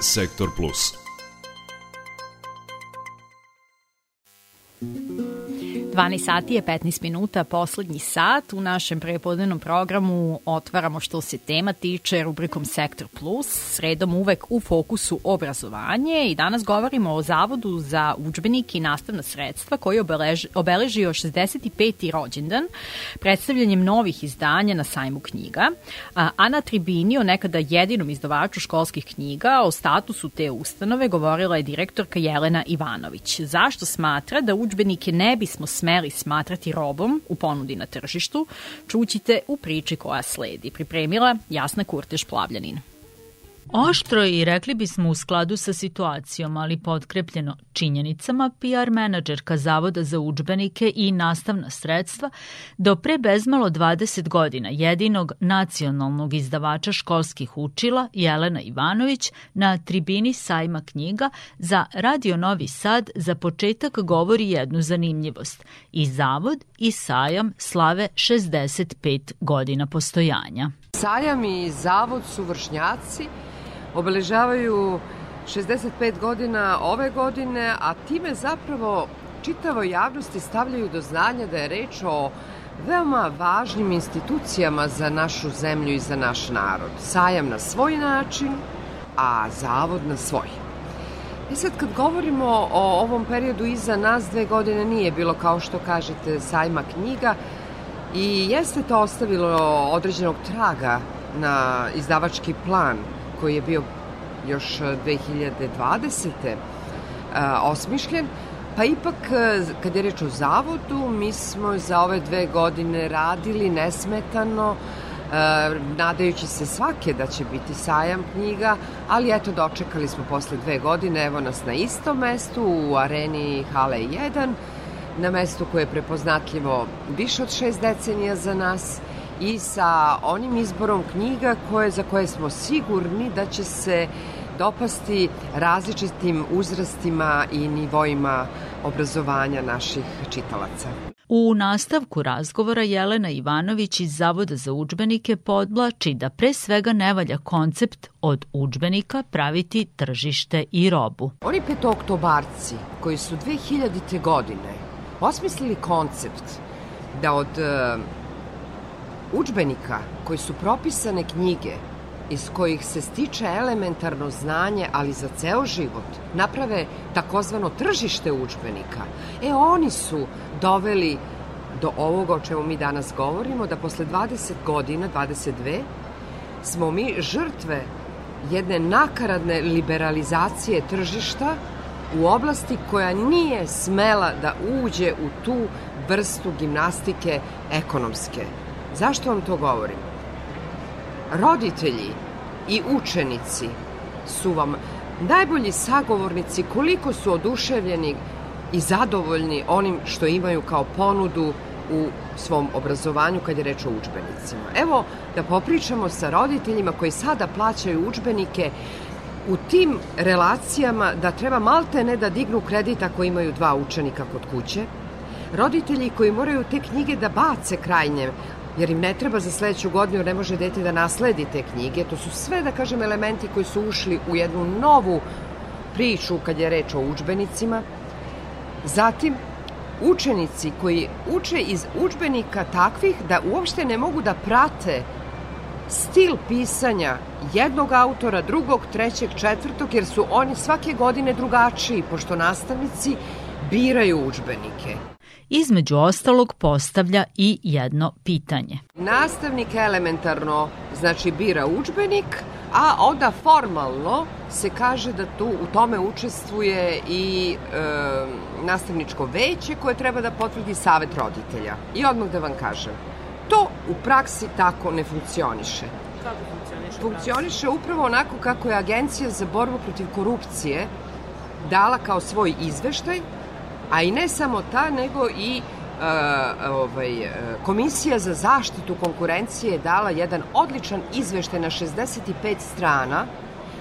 Sektor Plus. 12 sati je 15 minuta, poslednji sat. U našem prepodnevnom programu otvaramo što se tema tiče rubrikom Sektor Plus, sredom uvek u fokusu obrazovanje i danas govorimo o Zavodu za učbenik i nastavna sredstva koji obeleži, obeležio 65. rođendan predstavljanjem novih izdanja na sajmu knjiga, a na tribini o nekada jedinom izdavaču školskih knjiga o statusu te ustanove govorila je direktorka Jelena Ivanović. Zašto smatra da učbenike ne bismo smeli smeli smatrati robom u ponudi na tržištu, čućite u priči koja sledi. Pripremila Jasna Kurteš Plavljanin. Oštro i rekli bismo u skladu sa situacijom, ali podkrepljeno činjenicama, PR menadžerka Zavoda za učbenike i nastavna sredstva do pre bezmalo 20 godina jedinog nacionalnog izdavača školskih učila Jelena Ivanović na tribini sajma knjiga za Radio Novi Sad za početak govori jednu zanimljivost. I Zavod i sajam slave 65 godina postojanja. Sajam i Zavod su vršnjaci obeležavaju 65 godina ove godine, a time zapravo čitavoj javnosti stavljaju do znanja da je reč o veoma važnim institucijama za našu zemlju i za naš narod. Sajam na svoj način, a zavod na svoj. I e sad kad govorimo o ovom periodu iza nas, dve godine nije bilo kao što kažete sajma knjiga i jeste to ostavilo određenog traga na izdavački plan koji je bio još 2020. E, osmišljen, pa ipak e, kad je reč o zavodu, mi smo za ove dve godine radili nesmetano, e, nadajući se svake da će biti sajam knjiga, ali eto dočekali smo posle dve godine, evo nas na istom mestu u areni Hale 1, na mestu koje je prepoznatljivo više od šest decenija za nas i sa onim izborom knjiga koje, za koje smo sigurni da će se dopasti različitim uzrastima i nivoima obrazovanja naših čitalaca. U nastavku razgovora Jelena Ivanović iz Zavoda za učbenike podlači da pre svega ne valja koncept od učbenika praviti tržište i robu. Oni petooktobarci koji su 2000. godine osmislili koncept da od učbenika koji su propisane knjige iz kojih se stiče elementarno znanje, ali za ceo život, naprave takozvano tržište učbenika. E, oni su doveli do ovoga o čemu mi danas govorimo, da posle 20 godina, 22, smo mi žrtve jedne nakaradne liberalizacije tržišta u oblasti koja nije smela da uđe u tu vrstu gimnastike ekonomske. Zašto vam to govorim? roditelji i učenici su vam najbolji sagovornici koliko su oduševljeni i zadovoljni onim što imaju kao ponudu u svom obrazovanju kad je reč o učbenicima. Evo da popričamo sa roditeljima koji sada plaćaju učbenike u tim relacijama da treba malte ne da dignu kredit ako imaju dva učenika kod kuće, roditelji koji moraju te knjige da bace krajnje jer im ne treba za sledeću godinu, ne može dete da nasledi te knjige. To su sve, da kažem, elementi koji su ušli u jednu novu priču kad je reč o učbenicima. Zatim, učenici koji uče iz učbenika takvih da uopšte ne mogu da prate stil pisanja jednog autora, drugog, trećeg, četvrtog, jer su oni svake godine drugačiji, pošto nastavnici biraju učbenike između ostalog postavlja i jedno pitanje. Nastavnik elementarno znači bira učbenik, a onda formalno se kaže da tu u tome učestvuje i e, nastavničko veće koje treba da potvrdi savet roditelja. I odmah da vam kažem, to u praksi tako ne funkcioniše. Kako funkcioniše? Funkcioniše upravo onako kako je Agencija za borbu protiv korupcije dala kao svoj izveštaj a i ne samo ta, nego i Uh, ovaj, e, Komisija za zaštitu konkurencije je dala jedan odličan izveštaj na 65 strana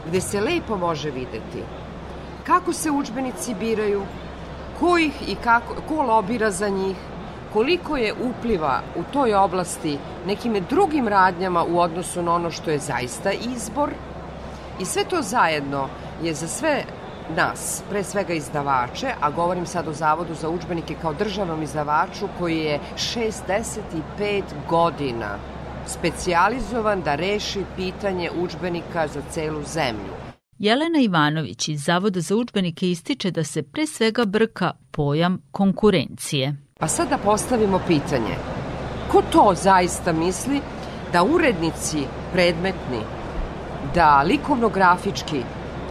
gde se lepo može videti kako se učbenici biraju, ko ih i kako, ko lobira za njih, koliko je upliva u toj oblasti nekim drugim radnjama u odnosu na ono što je zaista izbor. I sve to zajedno je za sve nas, pre svega izdavače, a govorim sad o Zavodu za učbenike kao državnom izdavaču koji je 65 godina specijalizovan da reši pitanje učbenika za celu zemlju. Jelena Ivanović iz Zavoda za učbenike ističe da se pre svega brka pojam konkurencije. Pa sad da postavimo pitanje, ko to zaista misli da urednici predmetni, da likovno-grafički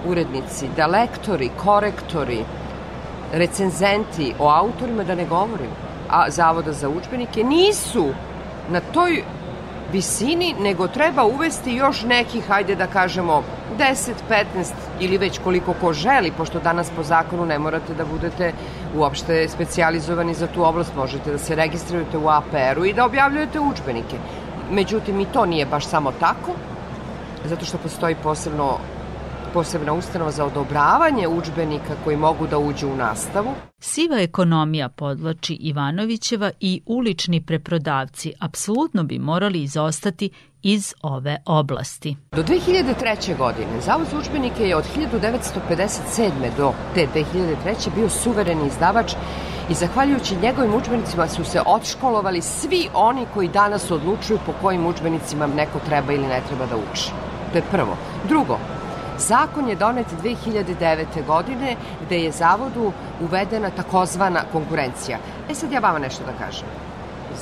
urednici, da lektori, korektori, recenzenti, o autorima da ne govorim, a Zavoda za učbenike nisu na toj visini, nego treba uvesti još nekih, hajde da kažemo, 10, 15 ili već koliko ko želi, pošto danas po zakonu ne morate da budete uopšte specijalizovani za tu oblast, možete da se registrujete u APR-u i da objavljujete učbenike. Međutim, i to nije baš samo tako, zato što postoji posebno posebna ustanova za odobravanje učbenika koji mogu da uđu u nastavu. Siva ekonomija podlači Ivanovićeva i ulični preprodavci apsolutno bi morali izostati iz ove oblasti. Do 2003. godine Zavod za učbenike je od 1957. do te 2003. bio suvereni izdavač i zahvaljujući njegovim učbenicima su se odškolovali svi oni koji danas odlučuju po kojim učbenicima neko treba ili ne treba da uči. To je prvo. Drugo, Zakon je donet 2009. godine gde je zavodu uvedena takozvana konkurencija. E sad ja vama nešto da kažem.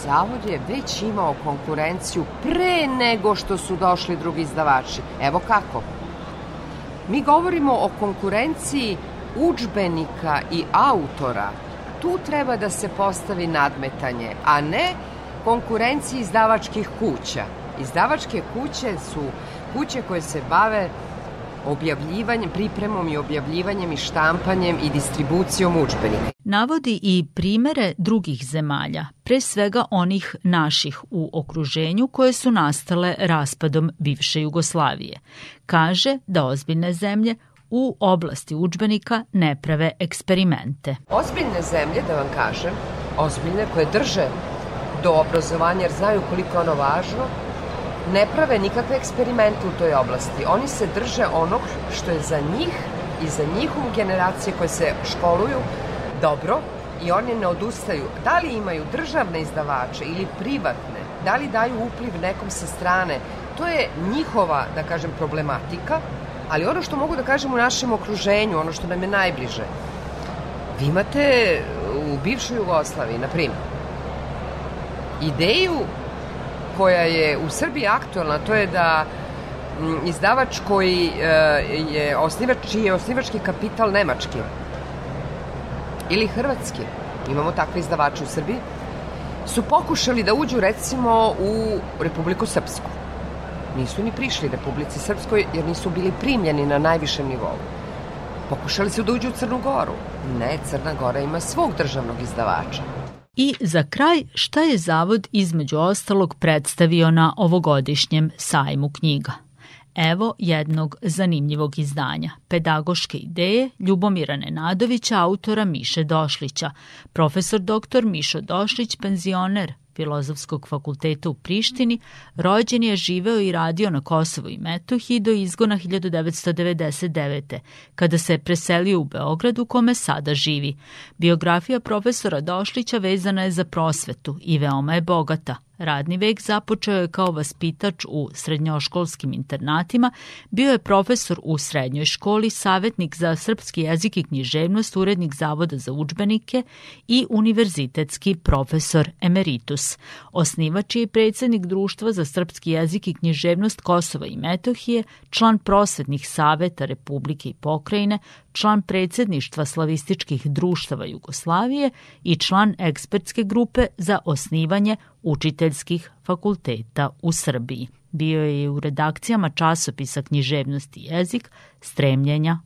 Zavod je već imao konkurenciju pre nego što su došli drugi izdavači. Evo kako. Mi govorimo o konkurenciji učbenika i autora. Tu treba da se postavi nadmetanje, a ne konkurenciji izdavačkih kuća. Izdavačke kuće su kuće koje se bave objavljivanjem, pripremom i objavljivanjem i štampanjem i distribucijom učbenika. Navodi i primere drugih zemalja, pre svega onih naših u okruženju koje su nastale raspadom bivše Jugoslavije. Kaže da ozbiljne zemlje u oblasti učbenika ne prave eksperimente. Ozbiljne zemlje, da vam kažem, ozbiljne koje drže do obrazovanja jer znaju koliko je ono važno, ne prave nikakve eksperimente u toj oblasti. Oni se drže onog što je za njih i za njihovu generacije koje se školuju dobro i oni ne odustaju. Da li imaju državne izdavače ili privatne, da li daju upliv nekom sa strane, to je njihova, da kažem, problematika, ali ono što mogu da kažem u našem okruženju, ono što nam je najbliže, vi imate u bivšoj Jugoslaviji, na primjer, ideju koja je u Srbiji aktualna, to je da izdavač koji e, je osnivač, čiji je osnivački kapital nemački ili hrvatski, imamo takve izdavače u Srbiji, su pokušali da uđu recimo u Republiku Srpsku. Nisu ni prišli Republici Srpskoj jer nisu bili primljeni na najvišem nivou. Pokušali su da uđu u Crnu Goru. Ne, Crna Gora ima svog državnog izdavača. I za kraj, šta je Zavod između ostalog predstavio na ovogodišnjem sajmu knjiga? Evo jednog zanimljivog izdanja, pedagoške ideje Ljubomira Nenadovića, autora Miše Došlića. Profesor dr. Mišo Došlić, penzioner, Filozofskog fakulteta u Prištini, rođen je živeo i radio na Kosovu i Metohiji do izgona 1999. kada se je preselio u Beograd u kome sada živi. Biografija profesora Došlića vezana je za prosvetu i veoma je bogata – Radni vek započeo je kao vaspitač u srednjoškolskim internatima, bio je profesor u srednjoj školi, savetnik za srpski jezik i književnost, urednik Zavoda za učbenike i univerzitetski profesor emeritus. Osnivač je i predsednik Društva za srpski jezik i književnost Kosova i Metohije, član prosvetnih saveta Republike i pokrajine, član predsedništva slavističkih društava Jugoslavije i član ekspertske grupe za osnivanje učiteljskih fakulteta u Srbiji. Bio je u redakcijama časopisa književnost i jezik, stremljenja